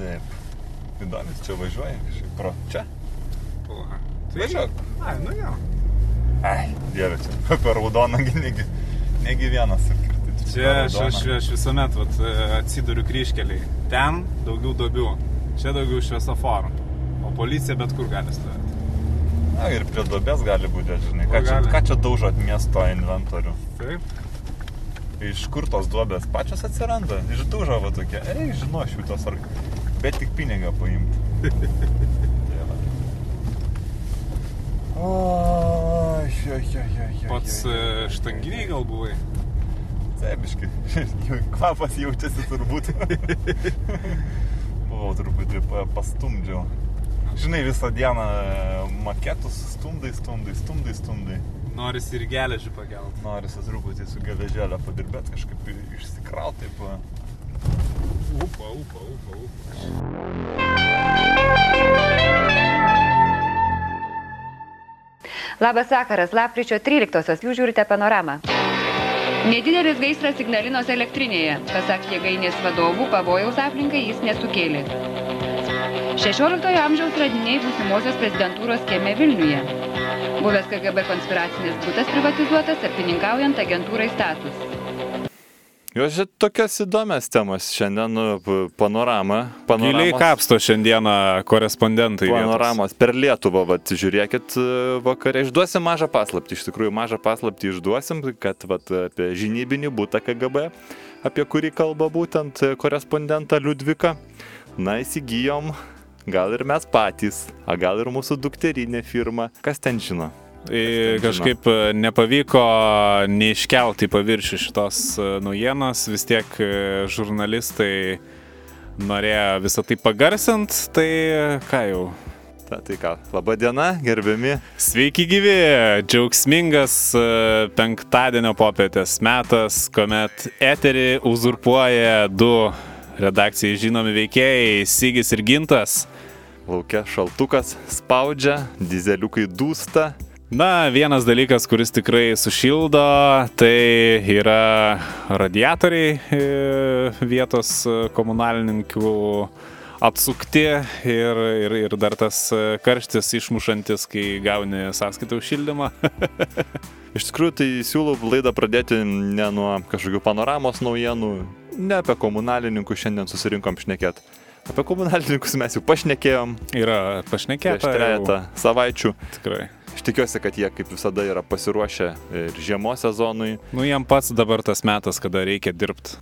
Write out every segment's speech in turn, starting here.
Taip. Įdomis, čia važiuoja kažkaip pro. Čia? Pala. Važiuok. Ai, nu jo. Ai, dieve, čia per raudoną gi negi, negi vienas ir kirti. Čia aš, aš, aš visuomet vat, e, atsiduriu kryškeliai. Ten daugiau dobių, čia daugiau šviesoforų. O policija bet kur gali stovėti. Na ir prie dobės gali būti, žinai. Ką čia, ką čia daužot miesto inventorių? Taip. Iš kur tos duobės pačios atsiranda? Iš dužo va tokie. Ei, žinau, šitas ar... Bet tik pinigą paimti. O, jo, jo, jo, jo. Pats e, jo. štanginiai gal buvai. Cebiškai. Kvapas jaučiasi turbūt. Buvau truputį pa- pastumdžiau. Žinai, visą dieną e, maketus stumdai, stumdai, stumdai, stumdai. Noris ir geležį pakelt. Norisi truputį su geležėlė padirbėti, kažkaip išsikrauti taip. Va. Upa, upa, upa, upa. Labas vakaras, lapkričio 13-osios, jūs žiūrite panoramą. Nedidelis gaisras Ignalinos elektrinėje. Pasak jėgainės vadovų, pavojaus aplinkai jis nesukėlė. 16 amžiaus radiniai būsimosios prezidentūros kieme Vilniuje. Buvęs KGB konspiracinės būtas privatizuotas, tarpininkaujant agentūrai status. Jos tokias įdomias temas šiandien, nu, panorama. Giliai kapsto šiandieną korespondentai. vietos. Panoramos per Lietuvą, vat, žiūrėkit e, vakarė. Išduosim mažą paslaptį, iš tikrųjų mažą paslaptį išduosim, kad vat, apie žinybinį būtą KGB, apie kurį kalba būtent korespondentą Liudviką, na įsigijom, gal ir mes patys, o gal ir mūsų dukterinė firma, kas ten žino. Kažkaip e, nepavyko neiškelti į paviršių šitos e, naujienos, vis tiek e, žurnalistai norėjo visą tai pagarsint, tai ką jau. Ta, tai ką, laba diena, gerbiami. Sveiki gyvi, džiaugsmingas penktadienio popietės metas, kuomet eterį uzurpuoja du redakcijai žinomi veikėjai - Sigis ir Gintas. Laukia šaltukas spaudžia, dizeliukai dūsta. Na, vienas dalykas, kuris tikrai sušildo, tai yra radiatoriai e, vietos e, komunalininkų atsukti ir, ir, ir dar tas e, karštis išmušantis, kai gauni sąskaitą už šildymą. Iš tikrųjų, tai siūlau laidą pradėti ne nuo kažkokių panoramos naujienų, ne apie komunalininkus šiandien susirinkom šnekėt. Apie komunalininkus mes jau pašnekėjom yra prieš pašnekėta. jau, trejata savaičių. Tikrai. Aš tikiuosi, kad jie kaip visada yra pasiruošę ir žiemos sezonui. Nu, jam pats dabar tas metas, kada reikia dirbti.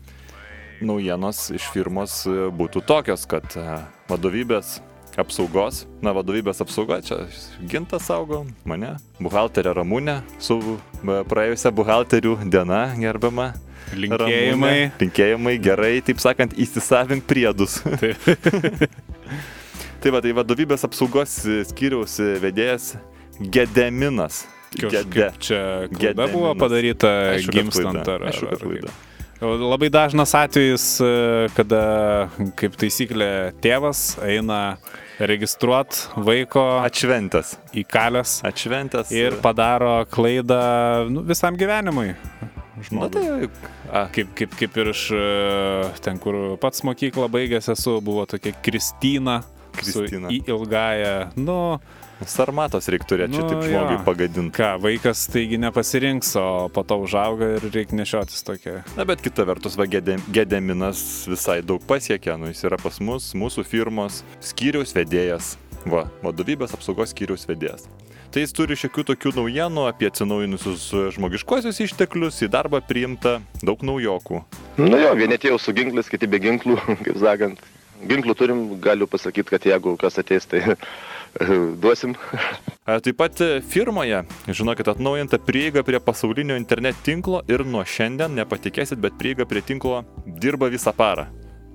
Naujienos iš firmos e, būtų tokios, kad e, vadovybės apsaugos, na vadovybės apsauga, čia gintas saugo mane, buhalterė Ramūnė, su e, praėjusią buhalterių diena gerbiama. Linkėjimai. Ramūnė. Linkėjimai gerai, taip sakant, įsisavink priedus. tai va, tai vadovybės apsaugos skyriaus vedėjas Gedeminas. Kažkaip čia klaida Gediminas. buvo padaryta Aišku, gimstant klaida. ar, Aišku, ar, ar. Labai dažnas atvejis, e, kada, kaip taisyklė, tėvas eina registruot vaiko Atšventęs. įkalęs Atšventęs. ir padaro klaidą nu, visam gyvenimui. Na Žmogui. tai. A, Kaip, kaip, kaip ir iš e, ten, kur pats mokyklą baigęs esu, buvo tokia Kristina. Kristina. Į ilgąją, nu, sarmatos reikia turėti, čia Nu, taip žmogui jo. pagadinti. ką, vaikas taigi nepasirinks, o po to užauga ir reikia nešiotis tokia. Na bet kita vertus, va, Gede- Gedeminas visai daug pasiekė, nu jis yra pas mus, mūsų firmos skyriaus vedėjas, va, vadovybės apsaugos skyriaus vedėjas. Tai jis turi šiokių tokių naujienų apie atsinaujinusius žmogiškuosius išteklius, į darbą priimta daug naujokų. Nu jo, vieni atėjo su ginklais, kiti be ginklų, kaip sakant. Ginklų turim, galiu pasakyti, kad jeigu kas ateis, tai duosim. A, Taip pat e, firmoje, žinokit, atnaujinta prieiga prie pasaulinio internet tinklo ir nuo šiandien, nepatikėsit, bet prieiga prie tinklo dirba visą parą.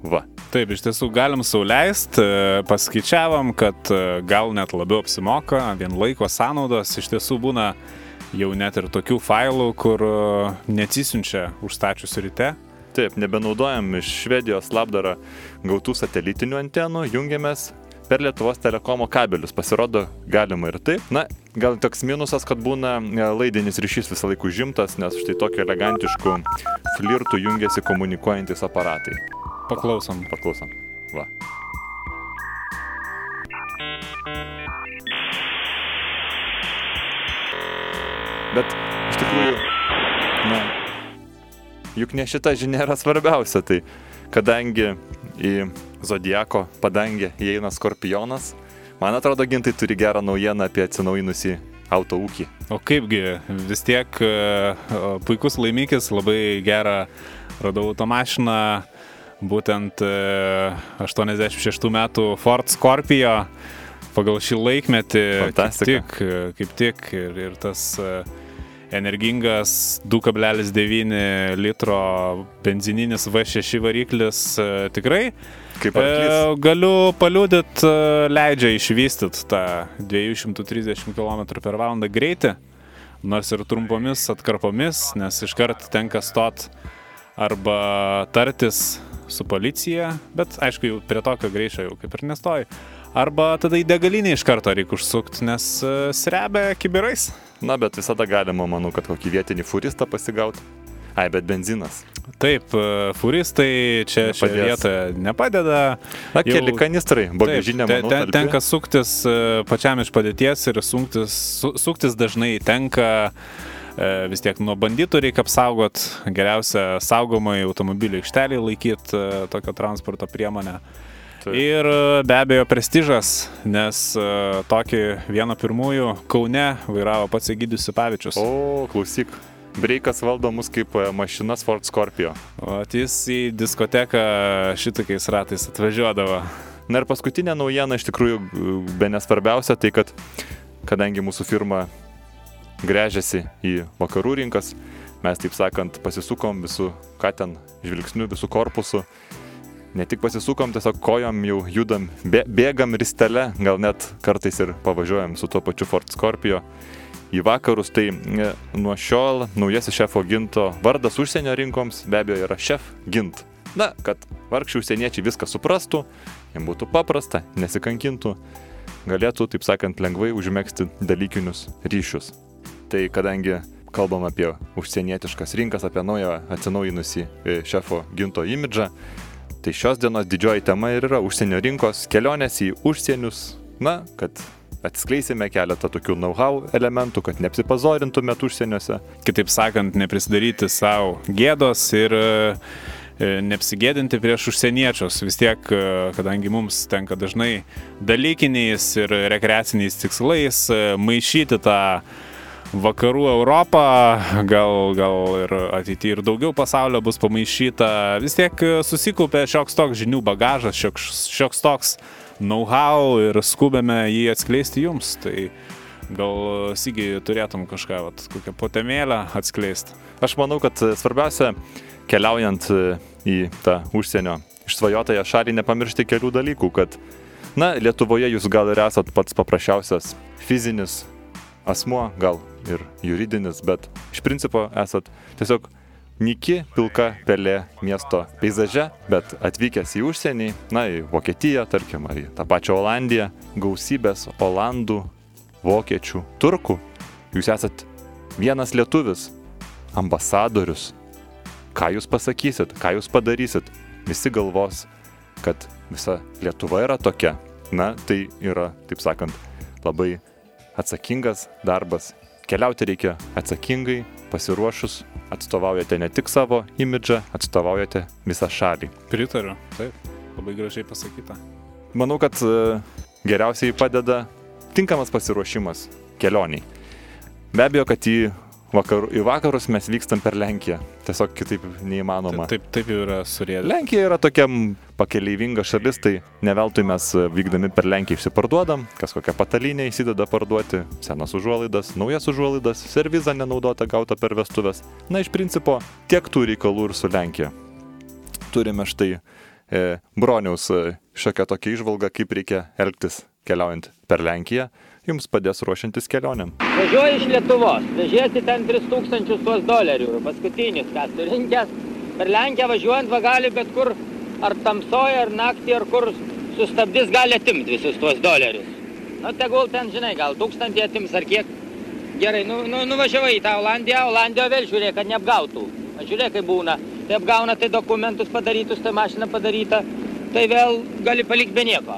Va. Taip, iš tiesų galim sauliaisti, paskaičiavam, kad e, gal net labiau apsimoka, vien laiko sąnaudos iš tiesų būna jau net ir tokių failų, kur e, neatsisiunčia užstačius ryte. Taip, nebenaudojam iš Švedijos labdarą gautų satelitinių antenų, jungiamės per Lietuvos telekomo kabelius. Pasirodo, galima ir taip. Na, gal toks minusas, kad būna e, laidinis ryšys visą laiką užimtas, nes štai tokiu elegantišku flirtu jungiasi komunikuojantis aparatai. Paklausom. Paklausom. Va. Bet iš tikrųjų, na, juk ne šita žinia yra svarbiausia, tai kadangi į Zodiako padangę įeina skorpionas, man atrodo, gintai turi gerą naujieną apie atsinaujinusį auto ūkį. O kaipgi, vis tiek e, puikus laimikis, labai gerą radau automašiną, būtent 86 e, metų Ford Scorpio pagal šį laikmetį. Fantastika. Kaip tik, e, kaip tik ir, ir tas energingas 2,9 litro benzininis V6 variklis tikrai Kaip arklys. Galiu paliūdit, leidžia išvystyti tą 230 km per valandą greitį, nors ir trumpomis atkarpomis, nes iškart tenka stot arba tartis su policija, bet aišku, jau prie tokio greičio jau kaip ir nestoji. Arba tada į degalinį iš karto reikia užsukti, nes srebia kibirais. Na, bet visada galima, manau, kad kokį vietinį furistą pasigauti. Ai, bet benzinas. Taip, e, furistai čia šioje vietoje nepadeda. Na, Jau- keli kanistrai, bagažinė, manau, te- talpi. tenka suktis e, pačiam iš padėties ir suktis, su- suktis dažnai tenka e, vis tiek nuo banditų reikia apsaugot, geriausia saugomai automobilį aikštelį laikyti tokią transporto priemonę. Taip. Ir be abejo prestižas, nes tokį vieną pirmųjų Kaune vairavo pats Egidijus Sipavičius. O, klausyk. Breikas valdo mus kaip e, mašinas Ford Scorpio. O jis į diskoteką šitokiais ratais atvažiuodavo. Na ir paskutinė naujiena iš tikrųjų be nesvarbiausia, tai kad kadangi mūsų firma grežiasi į vakarų rinkas, mes taip sakant pasisukom visų, ką ten, žvilgsnių, visų korpusų. Ne tik pasisukom, tiesiog kojom jau judam, bė, bėgam ristele, gal net kartais ir pavažiuojam su tuo pačiu Ford Scorpio į vakarus. Tai e, nuo šiol naujasis šefo ginto vardas užsienio rinkoms be abejo yra šef gint. Na, kad vargšiai užsieniečiai viską suprastų, jiems būtų paprasta, nesikankintų, galėtų, taip sakant, lengvai užmėgsti dalykinius ryšius. Tai kadangi kalbam apie užsienietiškas rinkas, apie naują atsinaujinusį e, šefo ginto imidžą, tai šios dienos didžioji tema ir yra užsienio rinkos, kelionės į užsienius, na, kad atskleisime keletą tokių know-how elementų, kad neapsipazorintumėt užsieniuose. Kitaip sakant, neprisidaryti savo gėdos ir e, neapsigėdinti prieš užsieniečius. Vis tiek, e, kadangi mums tenka dažnai dalykiniais ir rekreaciniais tikslais e, maišyti tą vakarų Europą, gal, gal ir ateityje ir daugiau pasaulio bus pamaišyta, vis tiek susikaupė šioks toks žinių bagažas, šioks, šioks toks know-how ir skubėme jį atskleisti jums. Tai gal Sygiai turėtum kažką, vat, kokią potemėlę atskleisti. Aš manau, kad e, svarbiausia, keliaujant e, į tą užsienio išsvajotąją šalį, nepamiršti kelių dalykų, kad, na, Lietuvoje jūs gal ir esat pats paprasčiausias fizinis asmuo, gal ir juridinis, bet iš principo esat tiesiog Niki pilka pelė miesto peizaže, bet atvykęs į užsienį, na, į Vokietiją, tarkim, ar į tą pačią Olandiją, gausybės Olandų, Vokiečių, Turkų, jūs esat vienas lietuvis, ambasadorius. Ką jūs pasakysit, ką jūs padarysit, visi galvos, kad visa Lietuva yra tokia. Na, tai yra, taip sakant, labai atsakingas darbas. Keliauti reikia atsakingai, pasiruošus, atstovaujate ne tik savo imidžą, atstovaujate visą šalį. Pritariu, taip, labai gražiai pasakyta. Manau, kad e, geriausiai padeda tinkamas pasiruošimas kelioniai. Be abejo, kad į, vakar, į vakarus mes vykstam per Lenkiją. Tiesiog kitaip neįmanoma. Taip, taip jau yra surėdę. Lenkija yra tokia pakeleivinga šalis, tai ne veltui mes e, vykdami per Lenkiją išsiparduodam, kas kokią patalinę įsideda parduoti, senas užuolaidas, naujas užuolaidas, servizą nenaudotą gautą per vestuvės. Na, iš principo, tiek tų reikalų ir su Lenkija. Turime štai e, broniaus e, šiokią tokią išvalgą, kaip reikia elgtis keliaujant per Lenkiją, jums padės ruošiantis kelionėm. Važiuoji iš Lietuvos, vežėsi ten 3000 tuos dolerių, paskutinis, ką surinkęs. Per Lenkiją važiuojant va gali bet kur, ar tamsoje, ar naktį, ar kur sustabdys, gali atimti visus tuos dolerius. Na, tegul ten, žinai, gal tūkstantį atims ar kiek. Gerai, nu, nu, nuvažiavai į tą Olandiją, Olandijoje vėl žiūrėk, kad neapgautų. Žiūrėk, kaip būna. Tai apgauna, tai dokumentus padarytus, tai mašina padaryta, tai vėl gali palikti be nieko.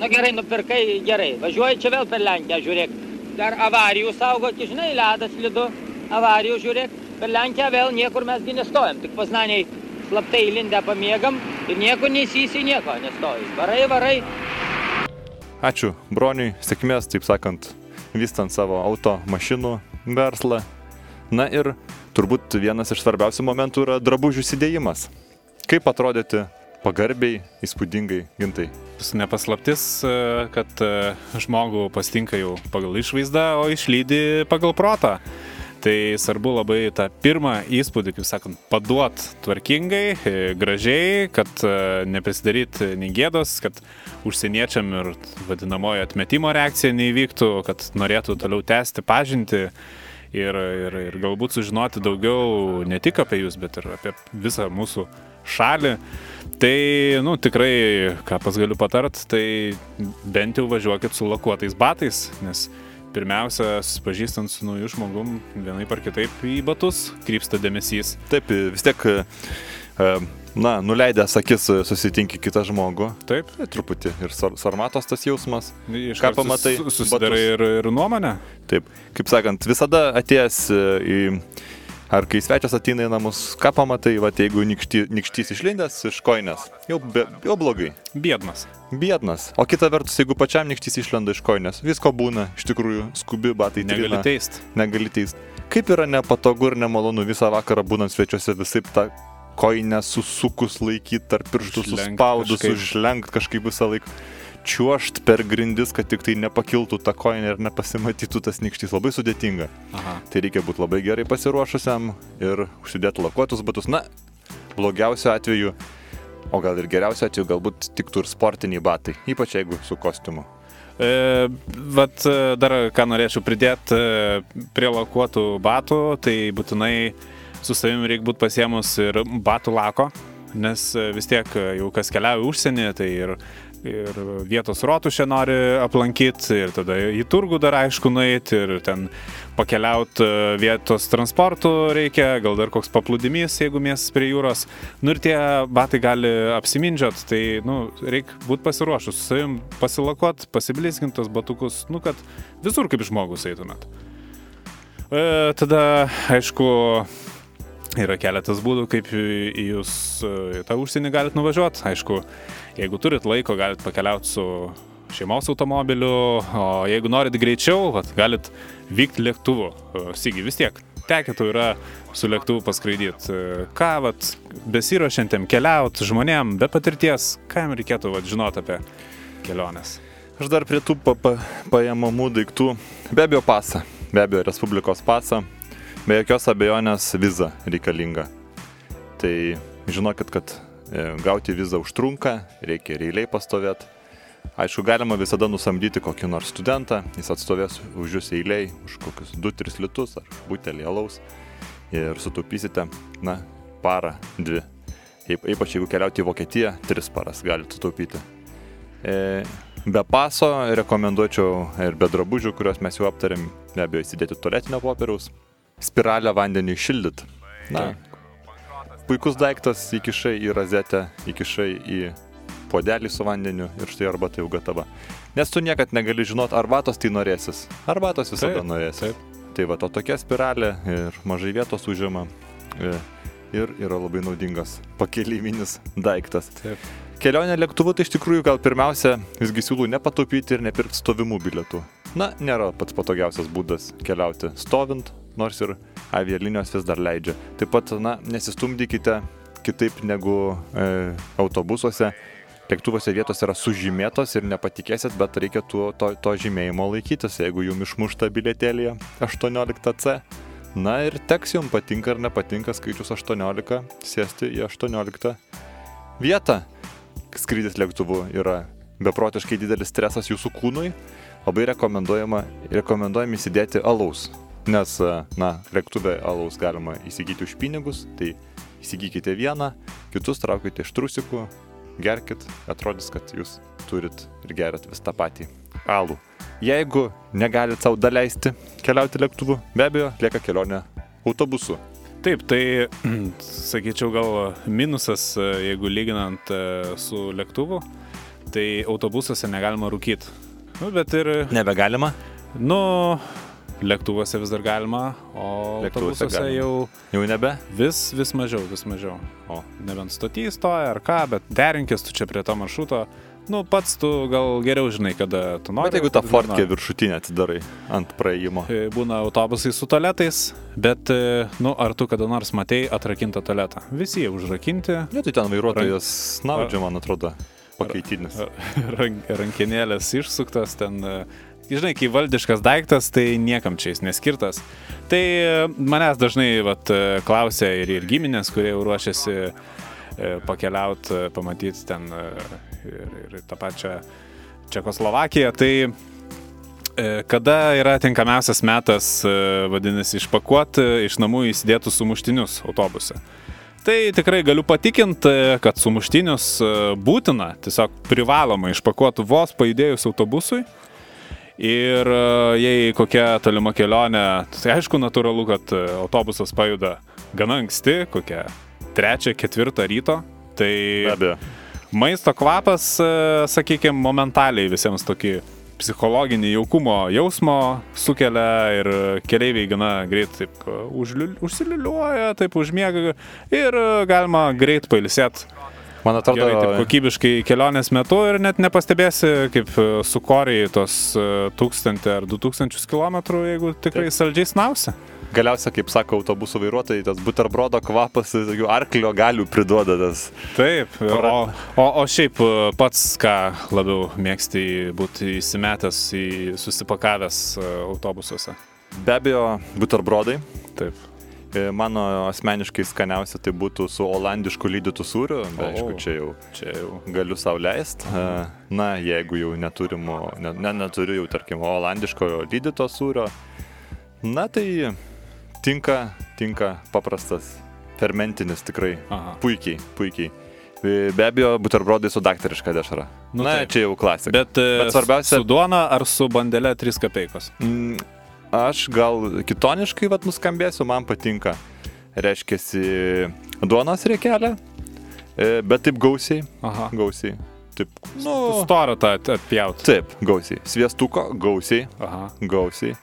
Na gerai, nupirkai gerai. Važiuoji čia vėl per Lenkiją, žiūrėk. Dar avarijų saugoti, žinai, ledas slidu. avarijų, žiūrėk, per Lenkiją vėl niekur mesgi nestojam, tik paznaniai slaptai įlindę pamiegam ir nieko neįsysi, nieko nestojai. Varai, varai. Ačiū broniui, sėkmės, taip sakant, vystant savo auto mašinų verslą. Na ir turbūt vienas iš svarbiausių momentų yra drabužių įsidėjimas. Kaip atrodyti pagarbiai, įspūdingai gintai? Nepaslaptis, e, kad e, žmogų pastinka jau pagal išvaizdą, o išlydi pagal protą. Tai svarbu labai tą pirmą įspūdį, kaip sakant, paduot tvarkingai, e, gražiai, kad neprisidaryt nei gėdos, kad užsieniečiam ir vadinamoji atmetimo reakcija neįvyktų, kad norėtų toliau tęsti pažinti ir, ir, ir galbūt sužinoti daugiau ne tik apie jūs, bet ir apie visą mūsų šalį. Tai, nu, tikrai, ką pas galiu patart, tai bent jau važiuokit su lakuotais batais, nes pirmiausia, susipažįstant su nauju žmogum, vienai par kitaip į batus krypsta dėmesys. Taip, vis tiek, e, na, nuleidęs akis susitinki kitą žmogų. Taip. Tai truputį ir sar sarmatos tas jausmas. Iš Ką pamatai? Susidarai ir, ir nuomonę. Taip, kaip sakant, visada atėjęs e, į Ar kai svečias ateina į namus, ką pamatai, va, jeigu nikšty, nikštys išlindęs iš koinės, jau, be, jau blogai. Biednas. Biednas. O kita vertus, jeigu pačiam nikštys išlenda iš koinės, visko būna, iš tikrųjų, skubi batai. Negali teist. Negali teist. Kaip yra nepatogu ir nemalonu visą vakarą būnant svečiuose visai tą koinę susukus laikyti, tarp pirštų suspaudus, užlenkt kažkaip visą laiką čiuošt per grindis, kad tik tai nepakiltų ta koinė ir nepasimatytų tas nikštys. Labai sudėtinga. Aha. Tai reikia būti labai gerai pasiruošusiam ir užsidėti lakuotus batus. Na, blogiausiu atveju, o gal ir geriausiu atveju, galbūt tiktų ir sportiniai batai, ypač jeigu su kostiumu. E, vat e, dar ką norėčiau pridėti e, prie lakuotų batų, tai būtinai su savimi reikia būti pasiemus ir batų lako, nes e, vis tiek jau kas keliauja užsienį, tai ir, ir vietos rotušę nori aplankyti, ir tada į turgų dar aišku nueiti, ir ten pakeliauti vietos transportu reikia, gal dar koks paplūdimys, jeigu miestas prie jūros. Nu ir tie batai gali apsimindžiot, tai nu, reikia būti pasiruošus, savim pasilakuot, pasiblizgintos batukus, nu kad visur kaip žmogus eitumėt. E, tada, aišku, yra keletas būdų, kaip jūs e, į tą užsienį galite nuvažiuoti. Aišku, jeigu turit laiko, galite pakeliauti su šeimos automobiliu, o jeigu norit greičiau, vat, galit vykti lėktuvu. Sygi, vis tiek, tekėtų yra su lėktuvu paskraidyti. E, Ką, vat, besirošiantiem keliauti žmonėm be patirties, ką jam reikėtų vat, žinoti apie keliones. Aš dar prie tų pa, pa, paėmamų daiktų, be abejo pasą, be abejo Respublikos pasą, be jokios abejonės viza reikalinga. Tai žinokit, kad gauti vizą užtrunka, reikia ir eiliai pastovėti. Aišku, galima visada nusamdyti kokį nors studentą, jis atstovės už jūs eiliai, už kokius 2-3 litus ar butelį alaus ir sutaupysite, na, parą, dvi. Yp- Ypač jeigu keliauti į Vokietiją, 3 paras galite sutaupyti. E, Be paso rekomenduočiau ir be drabužių, kuriuos mes jau aptarėm, be abejo įsidėti tualetinio popieriaus, spiralę vandeniui šildyti. Na, puikus daiktas, įkišai į rozetę, įkišai į podelį su vandeniu ir štai arbata jau gatava. Nes tu niekad negali žinot, arbatos tai norėsis. Arbatos visada Taip, norėsis. taip. Tai va, to tokia spiralė ir mažai vietos užima. e, Ir yra labai naudingas pakelyminis daiktas. Taip. Kelionė lėktuvu tai iš tikrųjų gal pirmiausia visgi siūlau nepataupyti ir nepirkti stovimų bilietų. Na, nėra pats patogiausias būdas keliauti stovint, nors ir avialinijos vis dar leidžia. Taip pat, na, nesistumdykite kitaip negu e, autobusuose. Lėktuvuose vietos yra sužymėtos ir nepatikėsit, bet reikia tuo, to, to žymėjimo laikytis, jeigu jums išmušta bilietėlėje 18C. Na ir teks jums patinka ar nepatinka skaičius 18, sėsti į 18 vietą skrydis lėktuvu yra beprotiškai didelis stresas jūsų kūnui, labai rekomenduojama, rekomenduojama įsidėti alaus. Nes, na, lėktuvė alaus galima įsigyti už pinigus, tai įsigykite vieną, kitus traukite iš trusikų, gerkit, atrodys, kad jūs turit ir gerat vis tą patį alų. Jeigu negalit savo daleisti keliauti lėktuvu, be abejo, lieka kelionė autobusu. Taip, tai sakyčiau gal minusas, e, jeigu lyginant e, su lėktuvu, tai autobusuose negalima rūkyti. Nu, bet ir, Nebegalima? nu, lėktuvuose vis dar galima, o Lėktuvuose galima. jau Jau nebe? vis, vis mažiau, vis mažiau. O. Nebent stotį stoja ar ką, bet derinkis tu čia prie to maršruto. Nu, pats tu gal geriau žinai, kada tu nori. Bet jeigu tą fortkę viršutinę atidarai ant praėjimo. E, Būna autobusai su tualetais, bet, e, nu, ar tu kada nors matei atrakintą tualetą? Visi jie užrakinti, Ne, tai ten vairuotojas snaudžia, man atrodo, pakaitinis. rank, rankinėlės išsuktas ten. e, Žinai, kai valdiškas daiktas, tai niekam čia jis neskirtas. Tai e, manęs dažnai vat, e, klausia ir, ir giminės, kurie jau ruošiasi pakeliauti, pamatyti ten e, ir, ir tą pačią Čekoslovakiją. Tai e, kada yra tinkamiausias metas, e, vadinasi, išpakuoti iš namų įsidėtų sumuštinius autobuse? Tai tikrai galiu patikinti, kad sumuštinius e, būtina, tiesiog privaloma išpakuoti vos pajudėjus autobusui. Ir e, jei kokia tolima kelionė, tai aišku, natūralu, kad e, autobusas pajuda gana anksti, kokią trečią, ketvirtą ryto. Tai Be abejo. maisto kvapas, sakykime, momentaliai visiems tokį psichologinį jaukumo jausmo sukelia ir keleiviai gana greit taip e, užliu- užsiliuliuoja, taip užmiega ir e, galima greit pailsėti. Man atrodo, Gerai, taip kokybiškai kelionės metu ir net nepastebėsi, kaip e, sukoriai tos e, 1000 ar 2000 km, jeigu tikrai saldžiai snausi. galiausiai, kaip sako autobusų vairuotojai, tas buterbrodo kvapas, tokių arklio galių priduoda tas. Taip, o, o, o šiaip e, pats ką labiau mėgsti būti įsimetęs į susipakavęs e, autobusuose. Be abejo, buterbrodai. Taip. E, Mano asmeniškai skaniausia tai būtų su olandišku lydytų sūriu, bet O. aišku, čia jau Čia jau. galiu sau leisti. Na, jeigu jau neturim, o- ne, ne, neturiu jau, tarkim, olandiško lydyto sūrio, na tai tinka, tinka paprastas fermentinis tikrai. Aha. Puikiai, puikiai. E, Be abejo, buterbrodai su daktariška dešra. Nu Na, taip. čia jau klasika. Bet, e, Bet svarbiausia- Su duona ar su bandele 3 kapeikos? Mm, Aš gal kitoniškai vat nuskambėsiu, man patinka. Reiškia, duonos reikelė, e, bet taip gausiai, Aha. gausiai. Taip, nu, storą tą atpjauti. taip, gausiai. Sviestuko, gausiai, Aha. gausiai.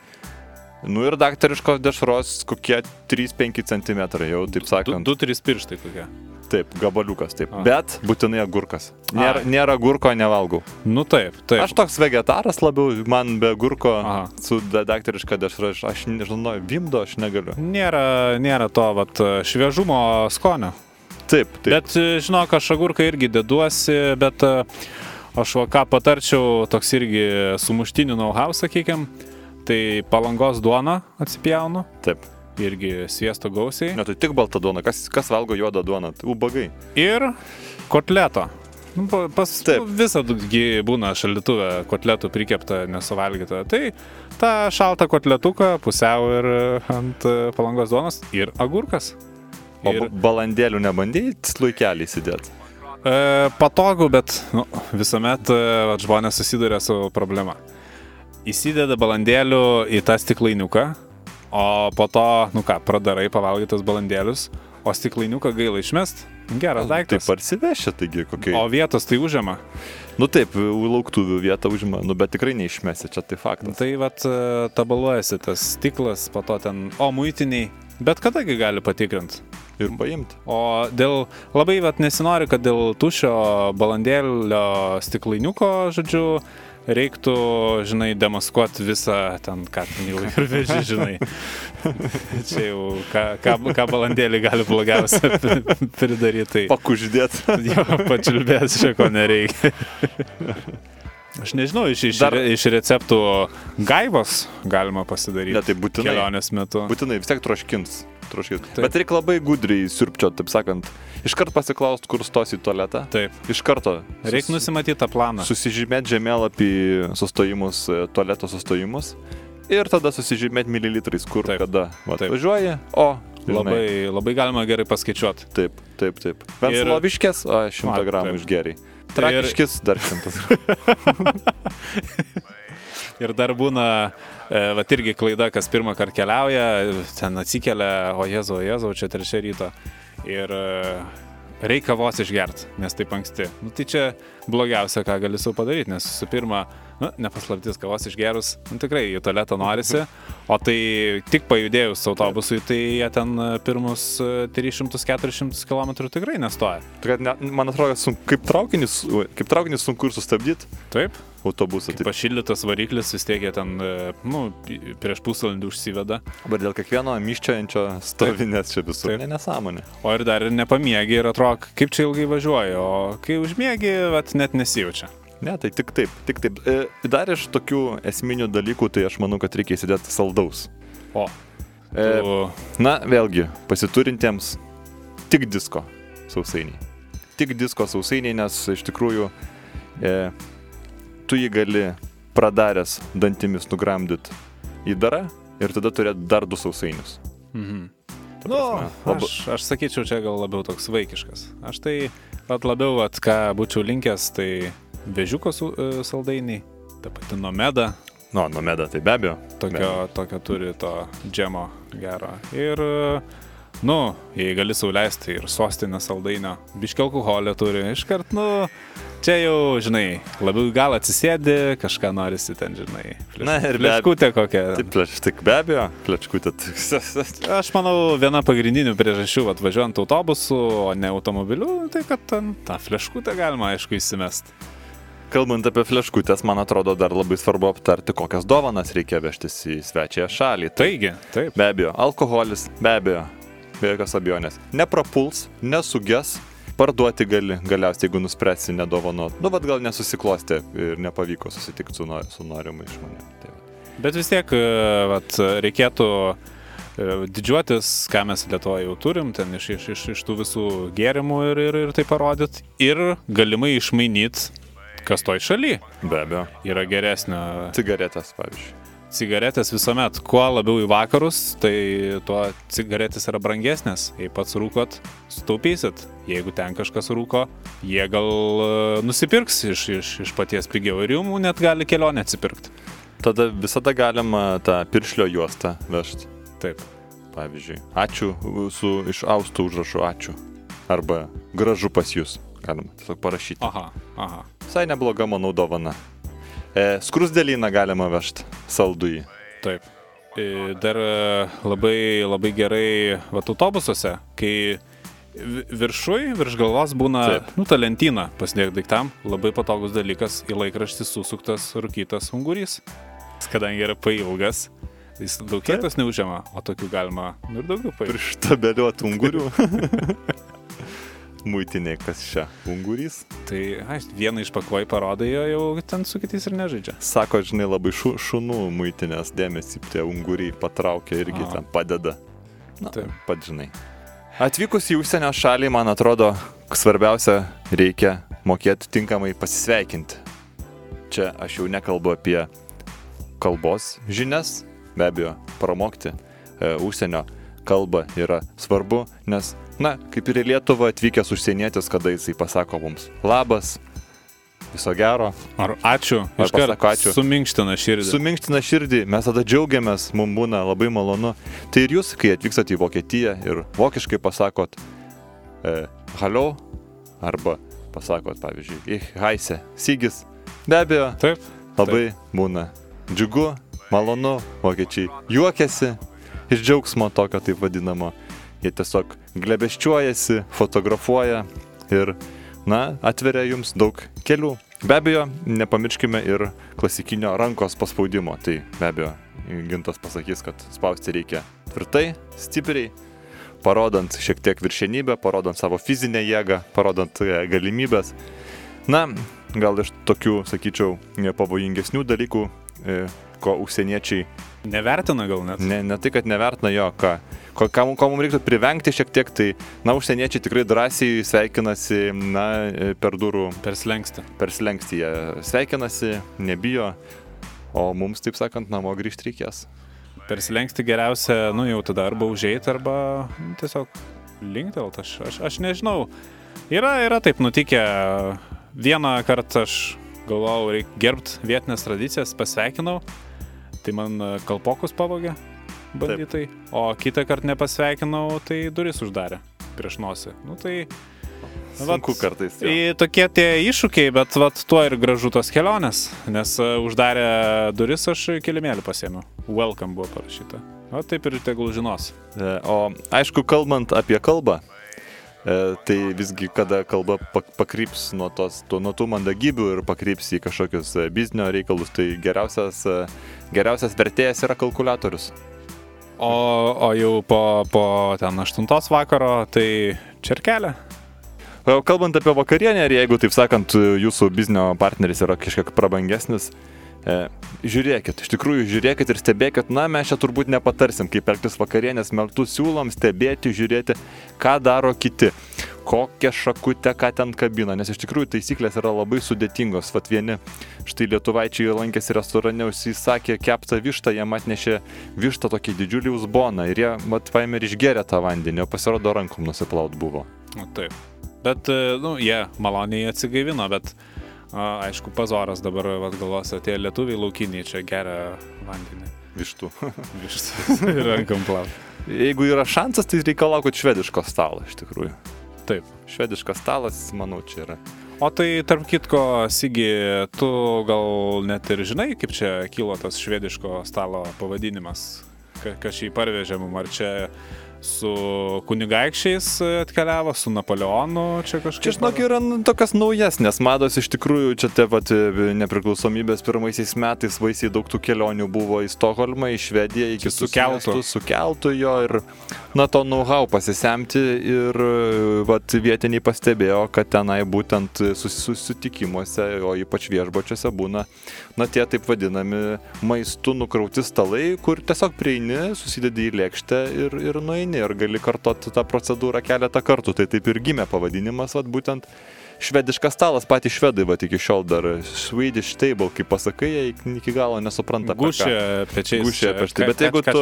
Nu ir daktariškos dešros kokie 3-5 cm, jau taip sakant. 2-3 pirštai kokie. Taip, gabaliukas, taip. A. Bet būtinai agurkas. Nėra, Ai. nėra agurko, nevalgau. Nu taip, taip. Aš toks vegetaras labiau, man be agurko Aha. su da- daktariška dešra, aš, aš nežinau, vimdo aš negaliu. Nėra, nėra to vat, šviežumo skonio. Taip, taip. Bet e, žinok, aš agurką irgi deduosi, bet e, aš ką patarčiau, toks irgi sumuštinių know-how, sakykime, tai palangos duona atsipjaunu, taip. Irgi sviesto gausiai. Ne, tai tik balta duona. Kas, kas valgo juodą duoną? Tai ubagai. Ir kotleto. Nu, pa- Pas Taip. visą būna šalituvę kotletų prikepta, nesuvalgyta. Tai tą šaltą kotletuką pusiau ir ant palangos duonos ir agurkas. O Ir balandėlių nebandėjai sluikelį įsidėti. e, patogu, bet nu, visuomet e, žmonės susiduria su problema. Įsideda balandėlių į tą stiklainiuką, o po to, nu ką, pradarai pavalgytas balandėlius, o stiklainiuką gaila išmest. Geras Taip daiktas. parsivešia, taigi kokie. O vietos tai užima. Nu taip, lauktuvių vietą užima, nu bet tikrai neišmesi, čia tai faktas. Tai vat e, tabaluojasi tas stiklas, po to ten, o muitiniai, bet kadagi gali patikrinti. Ir paimti. O dėl, labai vat nesinori, kad dėl tušio balandėlio stiklainiuko, žodžiu, reiktų, žinai, demaskuoti visą ten, ką ten jau ir veži, žinai. Čia jau, ką, ką, ką balandėlį gali blogiausia pridaryti. Tai Pakuždėt. jo, pačiulbės čia ko nereikia. Aš nežinau, iš, iš, Dar- iš receptų gaivos galima pasidaryti. Ne, tai būtinai. Kelionės metu. Būtinai vis tiek troškins. Troškins. Taip. Bet reikia labai gudriai sirpčio, taip sakant. Iškart pasiklaust, kur stos į tualetą. Taip. Iš karto. Reikia nusimatyti tą planą. Susižymėti žemėlapį sustojimus, e, tualeto sustojimus. Ir tada susižymėti mililitrais, kur, Taip. kada. Va, Taip. važiuoji, o. Labai, labai galima gerai paskaičiuoti. Taip, taip, taip. Ir- Vencloviškės, o, 100 A, gramų išgeriai. Trakiškis dar 100. Ir dar būna, e, va irgi klaida, kas pirmą kartą keliauja, ten atsikelia, o jezu, o jezu, čia trečia ryto. Ir e, reikia vos išgerti, nes taip anksti. Nu, tai čia blogiausia, ką gali savo padaryti, nes visų pirma, nu, nepaslaptis kavos išgerus, nu, tikrai į tualetą norisi, o tai tik pajudėjus autobusui, tai jie ten e, pirmus e, 300-400 km tikrai nestoja. Tai ne, man atrodo, sun, kaip, traukinis, kaip traukinis sunku ir sustabdyti Taip, autobusą. Taip. pašildytas variklis vis tiek jie ten, e, nu, prieš pusvalandį užsiveda. Bet dėl kiekvieno miščiajančio stovinės čia visur. Taip. Ne nesąmonė. O ir dar ir nepamiegi ir atrodo, kaip čia ilgai važiuoju, o kai užmiegi, vat, net nesijaučia. Ne, tai tik taip, tik taip. E, dar iš tokių esminių dalykų, tai aš manau, kad reikia įsidėti saldaus. O, E, na, vėlgi, pasiturintiems tik disko sausainiai. Tik disko sausainiai, nes iš tikrųjų e, tu jį gali pradaręs dantimis nugramdyti į darą ir tada turėti dar du sausainius. mhm. Nu, labai- aš, aš sakyčiau, čia gal labiau toks vaikiškas. Aš tai, vat labiau, vat, ką būčiau linkęs, tai vežiuko su, e, saldainiai, ta pati nomeda, Nu, nomeda tai be abejo. tokio, tokio turi to džemo gero. Ir, e, nu, jei gali sauliaisti ir sostinę saldainio, biški alkoholio turi, iškart, nu, čia jau, žinai, labiau gal atsisėdi, kažką norisi ten, žinai. Na, ir be abejo. Pleškutė kokia. Taip, pleš, tik be abejo, plečkutė. Aš manau, viena pagrindinių priežasčių, vat, važiuojant autobusu, o ne automobiliu, tai kad ten tą fleškutę galima, aišku, įsimest. Kalbant apie fleškutės, man atrodo, dar labai svarbu aptarti, kokias dovanas reikia vežtis į svečiąją šalį. Tai Taigi, taip. be abejo, alkoholis, be abejo, be jokios abejonės. Neprapuls, nesuges, parduoti gali, galiausiai, jeigu nuspręsi nedovanot. Nu, vad gal nesusiklosti ir nepavyko susitikti su, nor- su norimu žmonėmis. Tai va. Bet vis tiek, e, vat, reikėtų e, didžiuotis, ką mes Lietuvoje jau turim, ten iš, iš, iš, iš tų visų gėrimų ir, ir, ir tai parodyti. Ir galimai išmainyti, kas toj šaly Be abejo. yra geresnio. Cigaretės, pavyzdžiui. Cigaretės visuomet, kuo labiau į vakarus, tai tuo cigaretės yra brangesnės. Jei pats rūkot, sutaupysit. Jeigu ten kažkas rūko, jie gal e, nusipirks iš, iš, iš paties pigiau ir jums net gali kelionę atsipirkti. Tada visada galima tą piršlio juostą vežti. Taip. Pavyzdžiui, ačiū su iš austų užrašu ačiū. Arba gražu pas jūs. Galima tiesiog parašyti. Aha, aha. Visai nebloga, manau, dovana. E, skrusdėlyną galima vežti. Saldųjį. Taip. E, Dar e, labai, labai gerai vat, autobusuose, kai vi- viršui, virš galvos būna, Taip. nu, ta lentyna pasidėk daiktam, labai patogus dalykas, į laikraštį susuktas rūkytas ungurys. Kadangi yra pailgas, jis daug vietos neužima, o tokių galima nu, ir daugiau pailgti. Prištabeliuot ungurių. Muitiniai, kas čia? Ungurys? Tai aš vieną išpakuoji parodai, o jau ten su kitais ir nežaidžia. Sako, žinai, labai šu, šunų muitinės dėmesį tie unguriai patraukia irgi A. ten padeda. Na, Taip. pat žinai. Atvykus į užsienio šalį, man atrodo, svarbiausia reikia mokėti tinkamai pasisveikinti. Čia aš jau nekalbu apie kalbos žinias, be abejo, pramokti e, užsienio kalbą yra svarbu, nes, na, kaip ir į Lietuvą atvykęs užsienietis, kada jisai pasako mums labas, viso gero, Ar ačiū, iškart pasako ačiū. Suminkština širdį. suminkština širdį, mes tada džiaugiamės, mums būna labai malonu. Tai ir jūs, kai atvykstate į Vokietiją ir vokiškai pasakot e, hallo, arba pasakot, pavyzdžiui, ich heise, sigis, be abejo, Taip. labai būna džiugu, malonu, vokiečiai juokiasi iš džiaugsmo tokio taip vadinamo. Jie tiesiog glebeščiuojasi, fotografuoja ir, na, atveria jums daug kelių. Be abejo, nepamirškime ir klasikinio rankos paspaudimo. Tai be abejo, gintas pasakys, kad spausti reikia tvirtai, stipriai, parodant šiek tiek viršenybę, parodant savo fizinę jėgą, parodant e, galimybės. Na, gal iš tokių, sakyčiau, pavojingesnių dalykų, ko užsieniečiai Nevertina gal net. Ne, ne tai, kad nevertina jo, ką, ko, ką, ko mums reiktų privengti šiek tiek, tai, na, užsieniečiai tikrai drąsiai sveikinasi, na, e, per durų, Per slengsti. per slengstį jie sveikinasi, nebijo, o mums, taip sakant, namo grįžti reikės. Per slengsti geriausia, nu jau tada arba užėjti, arba nu, tiesiog linktelt. Aš, aš, aš nežinau. Yra, yra taip nutikę. Vieną kartą aš galvojau, reikia gerbti vietinės tradicijas, pasveikinau. Tai man e, kalpokus pavogė bandytai. O kitą kartą nepasveikinau, tai duris uždarė prieš nosį. Nu tai Sunku kartais. jo. Į tokie tie iššūkiai, bet vat, tuo ir gražu tos kelionės, nes e, uždarė duris, aš kilimėlį pasėmiau. Welcome buvo parašyta. O taip ir tegul žinos. E, O aišku, kalbant apie kalbą, tai visgi, kada kalba pak- pakryps nuo, tos, to, nuo tų mandagybių ir pakryps į kažkokius e, biznio reikalus, tai geriausias, e, geriausias vertėjas yra kalkulatorius. O, o jau po, po ten 8 vakaro, tai čerkelė. Kalbant apie vakarienę, ir jeigu, taip sakant, jūsų biznio partneris yra kažkiek prabangesnis, e, žiūrėkit, iš tikrųjų žiūrėkit ir stebėkit, na, mes čia turbūt nepatarsim, kaip elgtis vakarienės metu, siūlom stebėti, žiūrėti, ką daro kiti, kokią šakutę, ką ten kabina, nes iš tikrųjų taisyklės yra labai sudėtingos. Vat vieni, štai lietuvaičiai lankėsi restorane, užsisakė keptą vištą, jiem atnešė vištą tokį didžiulį uzboną ir jie, mat, paėmė ir išgerė tą vandenį, o pasirodo rankom nusiplaut buvo. Nu, taip. Bet, e, nu, jie maloniai atsigaivino, bet, aišku, pazoras dabar, vad galvos, tie lietuviai laukiniai čia geria vandenį. Vištų. Vištas ir rankam plaut. Jeigu yra šansas, tai reikalaukit švediško stalo, iš tikrųjų. Taip. Švediškas stalas, manau, čia yra. O tai, tarp kitko, Sigi, tu gal net ir žinai, kaip čia kilo tas švediško stalo pavadinimas? Ka- Kas šį parvežė mum, ar čia su kunigaikščiais atkeliavo, su Napoleonu čia kažkaip? Čia, žinok, yra nu, tokias naujesnės mados, iš tikrųjų, čia te pat e, nepriklausomybės pirmaisiais metais vaisiai daug tų kelionių buvo į Stokholmą, į Švediją, iki Su keltu. Su keltu jo ir, na, to know-how pasisemti ir, e, vat, vietiniai pastebėjo, kad tenai būtent sus- susitikimuose, o ypač viešbučiuose būna, na, tie taip vadinami maistų nukrauti stalai, kur tiesiog prieini, susidedi į lėkštę ir, ir nueini ir gali kartoti tą procedūrą keletą kartų. Tai taip ir gimė pavadinimas, vat, būtent švediškas stalas, patys švedai, va iki šiol dar Swedish table, kaip pasakai, jie iki- galo nesupranta. Gušė pečiais. Gušė Ką- bet jeigu tu,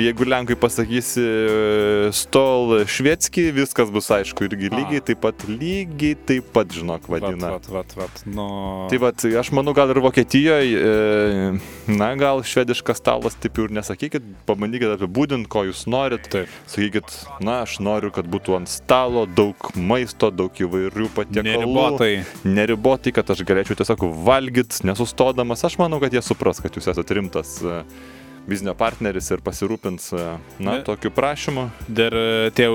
jeigu lenkai pasakysi e, stol švedski, viskas bus aišku irgi A. lygiai taip pat, lygiai taip pat, žinok, Vat, vadina. vat, vat, vat. Nu... Tai vad, aš manau, gal ir Vokietijoje, na, gal švediškas stalas, taip ir nesakykit, pabandykit apibūdinti, ko jūs norit. Taip. Sakykit, na, aš noriu, kad būtų ant stalo daug maisto, daug įvairių patiekalų. Neribotai. Neribotai, kad aš galėčiau tiesiog valgyti, nesustodamas. Aš manau, kad jie supras, kad jūs esate rimtas e, biznio partneris ir pasirūpins, e, na, Ne. tokiu prašymu. Dar e, tie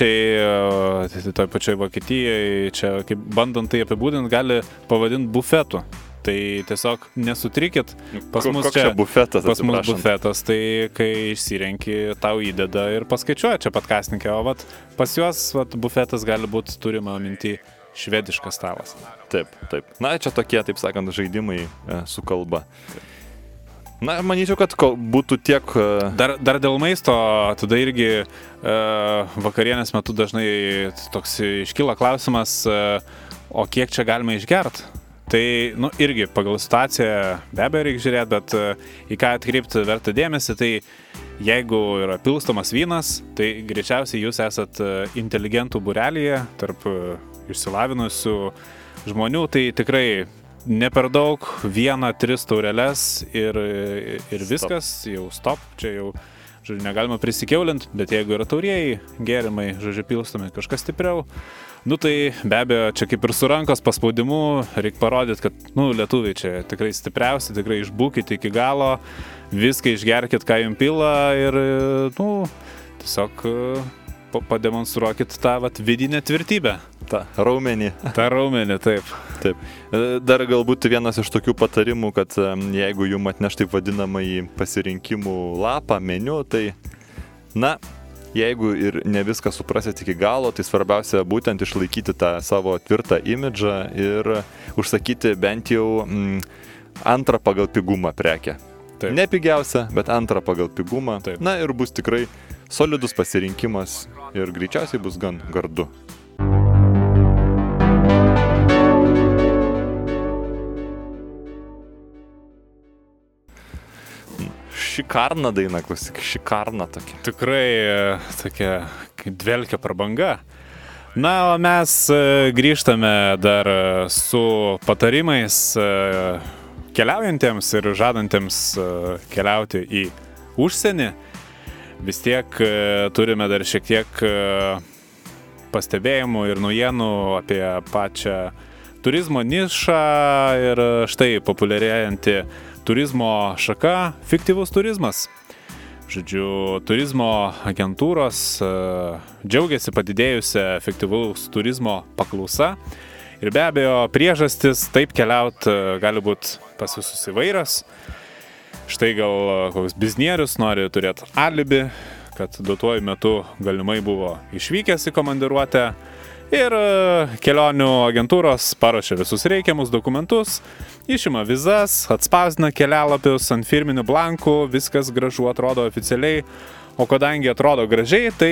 užsieniečiai, toj pačioj Vokietijoje, čia kaip bandant tai apibūdinti, gali pavadinti bufetu. Tai tiesiog nesutrikit. Pas Ko- mus čia čia bufetas, Pas mus bufetas, tai kai išsirenki, tau įdeda ir paskaičiuoja čia patkasninkė, o vat, pas juos vat, bufetas gali būti turima minti švediškas stalas. Taip, taip. Na, čia tokie, taip sakant, žaidimai e, su kalba. Na, manyčiau, kad būtų tiek... e, Dar, dar dėl maisto, tada irgi e, vakarienės metu dažnai toks iškyla klausimas, e, o kiek čia galima išgert? Tai, nu, irgi pagal situaciją be abejo reikia žiūrėti, bet e, į ką atkreipti verta dėmesį, tai jeigu yra pilstomas vynas, tai greičiausiai jūs esat e, inteligentų burelėje tarp e, išsilavinusių žmonių, tai tikrai ne per daug, vieną, tris taureles ir, ir viskas, jau stop, čia jau, žodžiu, negalima prisikeulinti, bet jeigu yra taurieji gėrimai, žodžiu, pilstomi kažkas stipriau, nu tai be abejo, čia kaip ir su rankos paspaudimu, reikia parodyti, kad, nu, lietuviai čia tikrai stipriausi, tikrai išbūkite iki galo, viską išgerkit, ką jums pila ir, nu, tiesiog pademonstruokit tą vat, vidinę tvirtybę. tą raumenį. Ta raumenį, taip. Taip. E, Dar galbūt vienas iš tokių patarimų, kad e, jeigu jum atneš taip vadinamą į pasirinkimų lapą, meniu, tai, na, jeigu ir ne viską suprasit iki galo, tai svarbiausia būtent išlaikyti tą savo tvirtą imidžą ir užsakyti bent jau mm, antrą pagal pigumą prekę. Taip. Ne pigiausia, bet antrą pagal pigumą. Taip. Na ir bus tikrai solidus pasirinkimas ir greičiausiai bus gan gardu. Šikarna daina, klausyk, šikarna tokia. Tikrai e, tokia dvelkia prabanga. Na, o mes e, grįžtame dar e, su patarimais keliaujantiems ir žadantiems keliauti į užsienį. Vis tiek e, turime dar šiek tiek e, pastebėjimų ir naujienų apie pačią turizmo nišą ir štai populiarėjanti turizmo šaka - fiktyvus turizmas. Žodžiu, turizmo agentūros e, džiaugiasi padidėjusią efektyvaus turizmo paklausa. Ir be abejo, priežastis taip keliauti gali būti pas visus įvairios. Štai gal e, koks biznierius nori turėti alibi, kad duotuoju metu galimai buvo išvykęs į komandiruotę. Ir kelionių agentūros paruošia visus reikiamus dokumentus, Išima vizas, atspausdina kelialapius ant firminių blankų, viskas gražu atrodo oficialiai, o kadangi atrodo gražiai, tai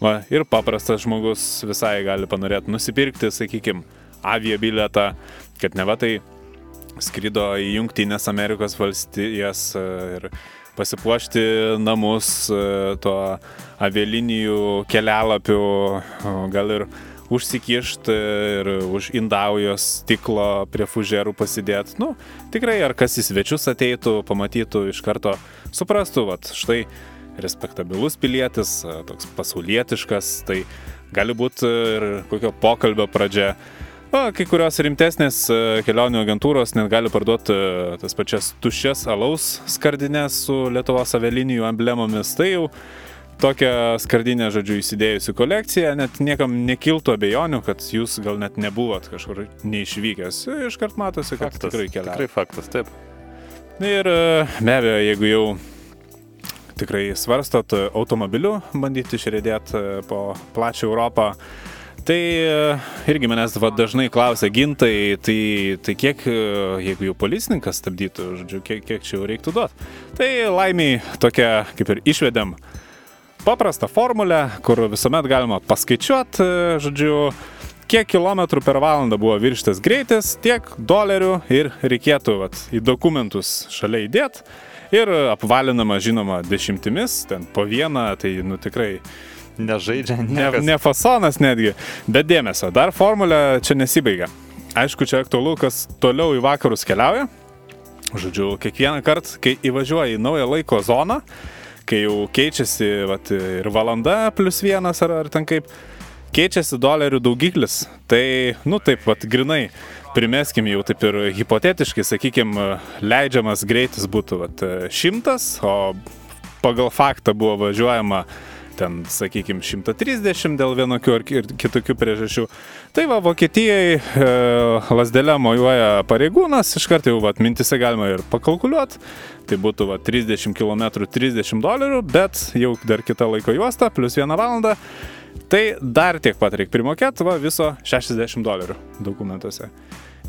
va, ir paprastas žmogus visai gali panorėti nusipirkti, sakykime, avia bilietą, kad ne va tai skrido į Junktinės Amerikos valstijas e, ir pasipuošti namus e, tuo avialinijų kelialapiu, gal ir užsikišti ir už indaujos stiklo prie fužerų pasidėti. Nu, tikrai, ar kas į svečius ateitų, pamatytų iš karto, suprastų, va, štai respektabilus pilietis, toks pasaulietiškas, tai gali būti ir kokio pokalbio pradžia. O, kai kurios rimtesnės kelionių agentūros net gali parduoti tas pačias tuščias alaus skardinės su Lietuvos avialinijų emblemomis. Tai jau tokią skardinę, žodžiu, įsidėjusi kolekciją, net niekam nekiltų abejonių, kad jūs gal net nebuvot kažkur neišvykęs. Iškart matosi, kad faktas, tikrai keliauja. Tikrai faktas, taip. Ir e, be abejo, jeigu jau tikrai svarstot automobiliu, bandyti išrėdėti e, po plačią Europą, Tai e, irgi manęs va, dažnai klausia gintai, tai, tai kiek, jeigu jau policininkas stabdytų, žodžiu, kiek, kiek čia jau reiktų duoti. Tai laimiai tokia, kaip ir išvedėm, paprastą formulę, kur visuomet galima paskaičiuoti, žodžiu, kiek kilometrų per valandą buvo virštas greitis, tiek dolerių ir reikėtų vat, į dokumentus šalia įdėti ir apvalinama, žinoma, dešimtimis, ten po vieną, tai nu tikrai nežaidžia, ne, ne fasonas netgi, bet dėmesio, dar formulė čia nesibaigia. Aišku, čia aktualu, kas toliau į vakarus keliauja. Žodžiu, kiekvieną kartą, kai įvažiuoja į naują laiko zoną, kai jau keičiasi vat, ir valanda plus vienas ar, ar ten kaip, keičiasi dolerių daugiklis. Tai, nu taip, vat, grinai, primeskim jau taip ir hipotetiškai, sakykim, leidžiamas greitis būtų vat, šimtas, o pagal faktą buvo važiuojama ten, sakykime, 130 dėl vienokių ar kitokių priežasčių. Tai va, Vokietijai e, lasdelė mojuoja pareigūnas, iš karto jau va, mintise galima ir pakalkuliuoti. Tai būtų va, 30 km 30 dolerių, bet jau dar kita laiko juosta, plus 1 valandą. Tai dar tiek pat reikia primokėti, va, viso 60 dolerių dokumentuose.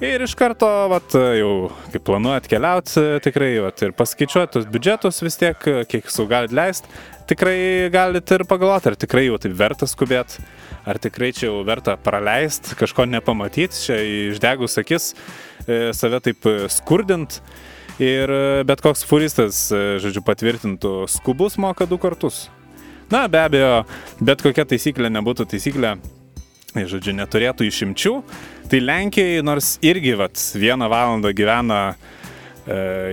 Ir iš karto, vat, jau kaip planuojat keliauti, tikrai, vat, ir paskaičiuoti tos biudžetus vis tiek, kiek su galit leisti, tikrai galite ir pagalvoti, ar tikrai jau taip verta skubėti, ar tikrai čia jau verta praleisti, kažko nepamatyti, čia išdegus akis, e, save taip skurdint. Ir e, bet koks furistas, e, žodžiu, patvirtintų, skubus moka du kartus. Na, be abejo, bet kokia taisyklė nebūtų taisyklė, žodžiu, neturėtų išimčių. Tai Lenkijai, nors irgi vat, vieną valandą gyvena e,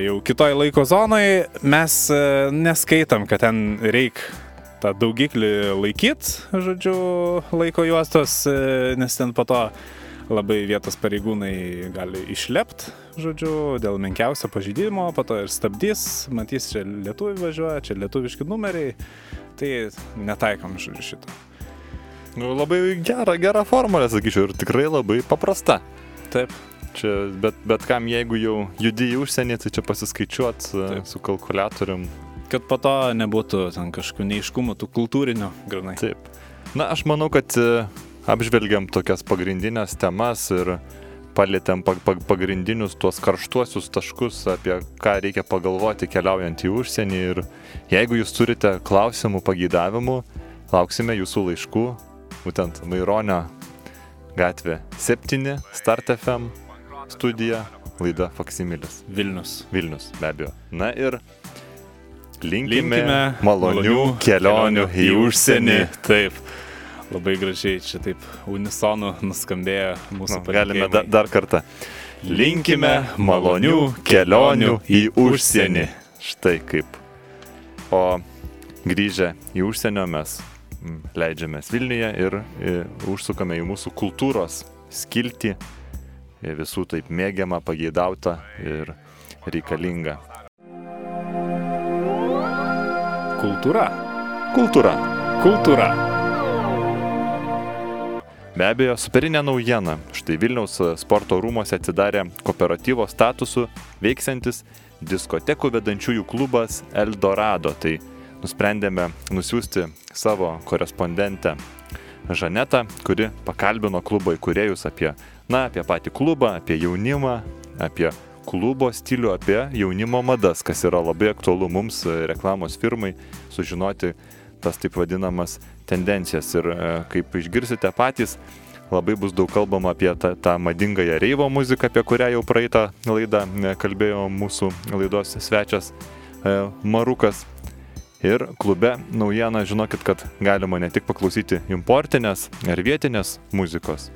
jau kitoj laiko zonoje, mes e, neskaitam, kad ten reikia tą daugiklį laikyti, žodžiu, laiko juostos, e, nes ten po to labai vietos pareigūnai gali išlepti, žodžiu, dėl menkiausio pažydimo, po to ir stabdys, matys, čia lietuvių važiuoja, čia lietuviški numeriai, tai netaikom, žodžiu, šito. Nu, labai gera, gera formulė, sakyčiau, ir tikrai labai paprasta. Taip. Čia, bet, bet kam, jeigu jau judi į užsienį, tai čia pasiskaičiuot e, Taip. su kalkulatorium. Kad po to nebūtų ten kažkokių neiškumų, tų kultūrinių, grinai. Taip. Na, aš manau, kad e, apžvelgiam tokias pagrindinės temas ir palėtėm pagrindinius tuos karštuosius taškus, apie ką reikia pagalvoti keliaujant į užsienį. Ir jeigu jūs turite klausimų, pagydavimų, lauksime jūsų laiškų būtent Maironio gatvė 7, Start FM studija, laida Faksimilis. Vilnius. Vilnius, be abejo. Na ir linkime, linkime malonių, malonių kelionių į užsienį. Taip. Labai gražiai čia taip unisonu nuskambėjo mūsų nu, Galime da, dar kartą. Linkime malonių kelionių į užsienį. Štai kaip. O grįžę į užsienio mes mm, leidžiamės Vilniuje ir e, užsukame į mūsų kultūros skiltį, e, visų taip mėgiamą, pageidautą ir reikalingą. Kultūra. Kultūra. Kultūra. Be abejo, superinė naujiena. Štai Vilniaus sporto rūmose atsidarė kooperatyvo statusu veiksiantis diskotekų vedančiųjų klubas Eldorado. Tai nusprendėme nusiųsti savo korespondentę Žanetą, kuri pakalbino klubo įkūrėjus apie, na, apie patį klubą, apie jaunimą, apie klubo stilių, apie jaunimo madas, kas yra labai aktualu mums reklamos firmai sužinoti tas taip vadinamas tendencijas. Ir e, kaip išgirsite patys, labai bus daug kalbama apie tą, tą madingąją reivo muziką, apie kurią jau praeitą laidą e, kalbėjo mūsų laidos svečias e, Marukas. Ir klube naujieną žinokit, kad galima ne tik paklausyti importinės ar vietinės muzikos,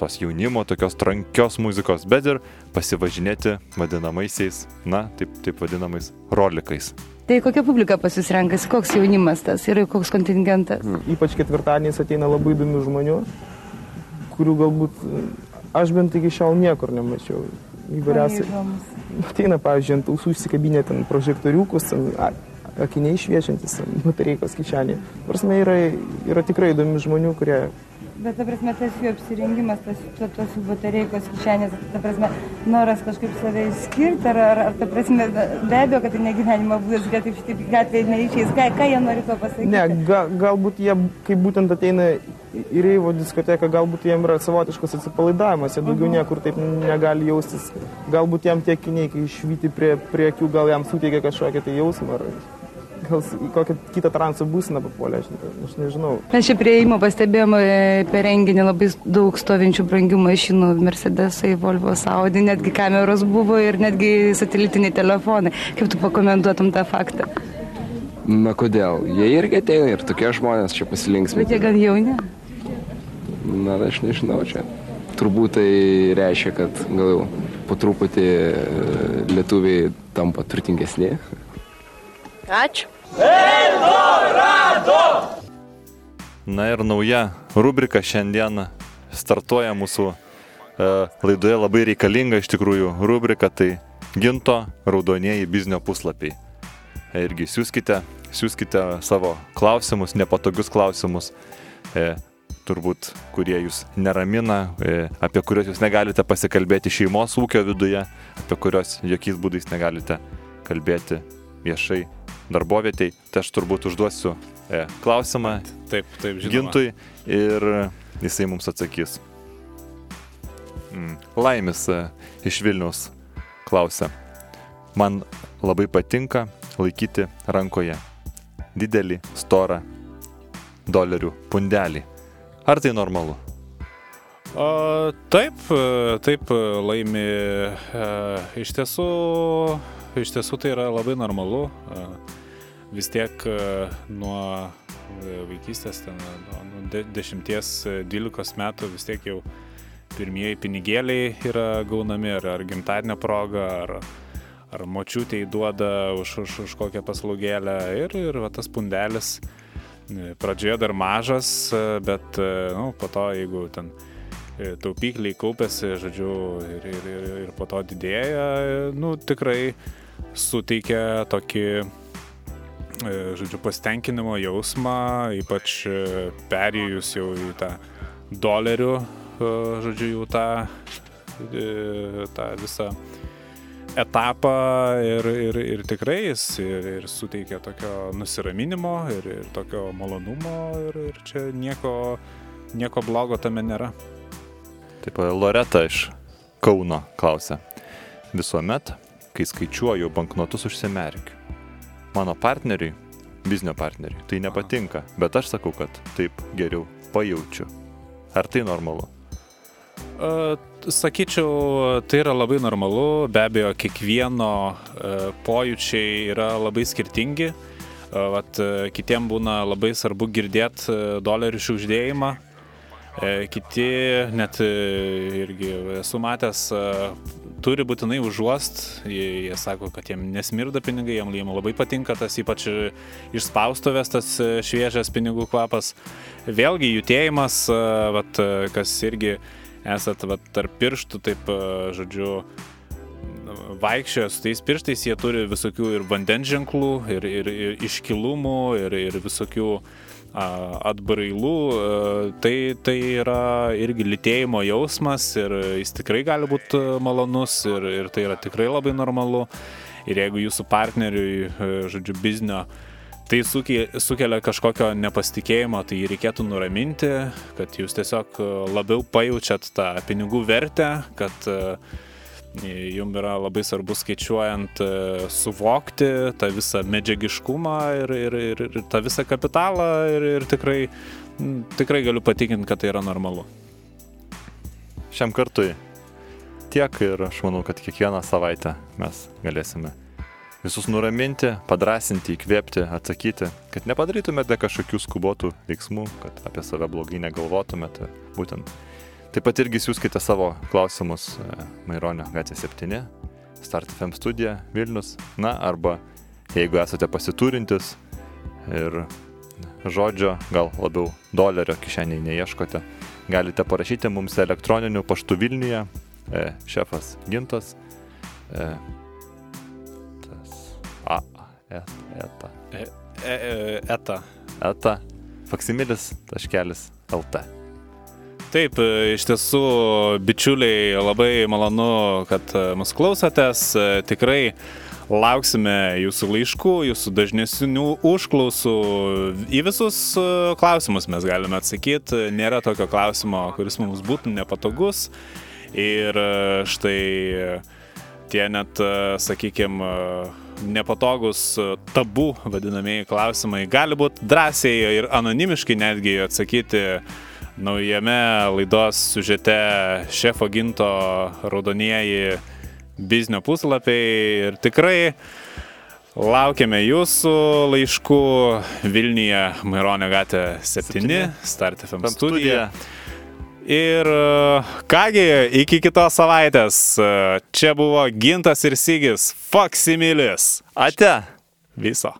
tos jaunimo, tokios trankios muzikos, bet ir pasivažinėti vadinamaisiais, na, taip, taip vadinamais rolikais. Tai kokia publika pasisrenkasi, koks jaunimas tas ir koks kontingentas? Ypač ketvirtadieniais ateina labai įdomių žmonių, kurių galbūt aš bent iki šiol niekur nemačiau. Įvairiausiai. Ateina, pavyzdžiui, ant ausų įsikabinę ten prožektoriukus, akiniai šviečiantis batareikos kišenėje. Prasme, yra, yra tikrai įdomių žmonių, kurie... Bet, ta prasme, tas jų apsirengimas, tas, tos jų batareikos kišenės, ta prasme, noras kažkaip save įskirti, ar, ar, ar ta prasme, be abejo, kad tai negyvenimo būdas, kad taip šitaip gatvėje neičiais. Ką, ką jie nori to pasakyti? Ne, ga, galbūt jie, kaip būtent ateina į reivo diskoteką, galbūt jiems yra savotiškas atsipalaidavimas, jie daugiau niekur taip negali jaustis. Galbūt jam tie kiniai, kai išvyti prie, prie akių, gal jam suteikia kažkokią tai jausmą. Ar gal į kokią kitą transo būseną papuolė, aš, aš nežinau. Mes čia prieimo pastebėjome per renginį labai daug stovinčių brangių mašinų, Mercedesai, Volvo, Saudi, netgi kameros buvo ir netgi satelitiniai telefonai. Kaip tu pakomentuotum tą faktą? Na kodėl? Jie irgi ateina ir tokie žmonės čia pasilinksmė. Bet jie gan jauni. Na, aš nežinau čia. Turbūt tai reiškia, kad gal jau po truputį lietuviai tampa turtingesni. Ačiū. Eldorado! Na ir nauja rubrika šiandien startuoja mūsų e, laidoje labai reikalinga iš tikrųjų rubrika, tai ginto raudonieji biznio puslapiai. Irgi siūskite, siūskite savo klausimus, nepatogius klausimus, e, turbūt, kurie jūs neramina, e, apie kuriuos jūs negalite pasikalbėti šeimos ūkio viduje, apie kuriuos jokiais būdais negalite kalbėti viešai darbovietėj, tai aš turbūt užduosiu e, klausimą taip, taip, žinoma. gintui ir jisai mums atsakys. Mm. Laimis e, iš Vilniaus klausia. Man labai patinka laikyti rankoje didelį, storą dolerių pundelį. Ar tai normalu? O, taip, taip laimi. E, iš tiesų, iš tiesų tai yra labai normalu. E, vis tiek nuo vaikystės, ten, nuo 10-12 metų vis tiek jau pirmieji pinigėliai yra gaunami, ar, ar gimtadienio proga, ar, ar močiutė įduoda už, už, už kokią paslaugėlę. Ir, ir va, tas pundelis pradžioje dar mažas, bet nu, po to, jeigu ten taupykliai kaupėsi, žodžiu, ir, ir, ir, ir po to didėja, nu, tikrai suteikia tokį žodžiu, pasitenkinimo jausmą, ypač perėjus jau į tą dolerių, žodžiu, jau tą, tą visą etapą ir, ir, ir tikrai jis ir, ir suteikia tokio nusiraminimo ir, ir tokio malonumo ir, ir čia nieko, nieko blogo tame nėra. Taip, Loreta iš Kauno klausia. Visuomet, kai skaičiuoju banknotus užsimerkiu mano partneriui, biznio partneriui, tai nepatinka, bet aš sakau, kad taip geriau pajaučiu. Ar tai normalu? Sakyčiau, tai yra labai normalu, be abejo, kiekvieno uh, pojūčiai yra labai skirtingi. Vat, kitiem būna labai svarbu girdėti dolerių šiauždėjimą, kiti net irgi esu matęs turi būtinai užuost, jie, jie sako, kad jiem nesmirda pinigai, jiem, jiem labai patinka tas ypač iš spaustuvės tas šviežias pinigų kvapas. Vėlgi judėjimas, vat, kas irgi esat vat, tarp pirštų, taip, žodžiu, vaikščioja su tais pirštais, jie turi visokių ir vandens ženklų, ir, ir, ir iškilumų, ir, ir visokių atbrailų. Tai, tai yra irgi litėjimo jausmas ir jis tikrai gali būti malonus ir, ir tai yra tikrai labai normalu. Ir jeigu jūsų partneriui, žodžiu, biznio, tai sukelia kažkokio nepasitikėjimo, tai reikėtų nuraminti, kad jūs tiesiog labiau pajaučiat tą pinigų vertę, kad uh, Jums yra labai svarbu skaičiuojant, e, suvokti tą visą medžiagiškumą ir, ir, ir, ir tą visą kapitalą ir, ir tikrai, tikrai galiu patikinti, kad tai yra normalu. Šiam kartui tiek ir aš manau, kad kiekvieną savaitę mes galėsime visus nuraminti, padrasinti, įkvėpti, atsakyti, kad nepadarytumėte kažkokių skubotų veiksmų, kad apie save blogai negalvotumėte. Būtent Taip pat irgi siūskite savo klausimus e, Maironio gatvė 7, Start FM studija Vilnius, na arba jeigu esate pasiturintis ir žodžio, gal labiau dolerio kišeniai neieškote, galite parašyti mums elektroniniu paštu Vilniuje, e, šefas Gintas, e, tas, a, e, eta, e, e, eta, eta, faksimilis taškelis LT. Taip, e, iš tiesų, bičiuliai, labai malonu, kad e, mus klausotės. E, tikrai lauksime jūsų laiškų, jūsų dažnesnių užklausų. Į visus klausimus mes galime atsakyti. Nėra tokio klausimo, kuris mums būtų nepatogus. Ir štai tie net, sakykime, nepatogus tabų vadinamieji klausimai gali būti drąsiai ir anonimiškai netgi atsakyti naujame laidos sužete šefo ginto raudonieji biznio puslapiai ir tikrai laukiame jūsų laiškų Vilniuje Maironio gatvė 7, Start FM studija. Ir kągi, iki kitos savaitės. Čia buvo Gintas ir Sigis, Faksimilis. Ate. Viso.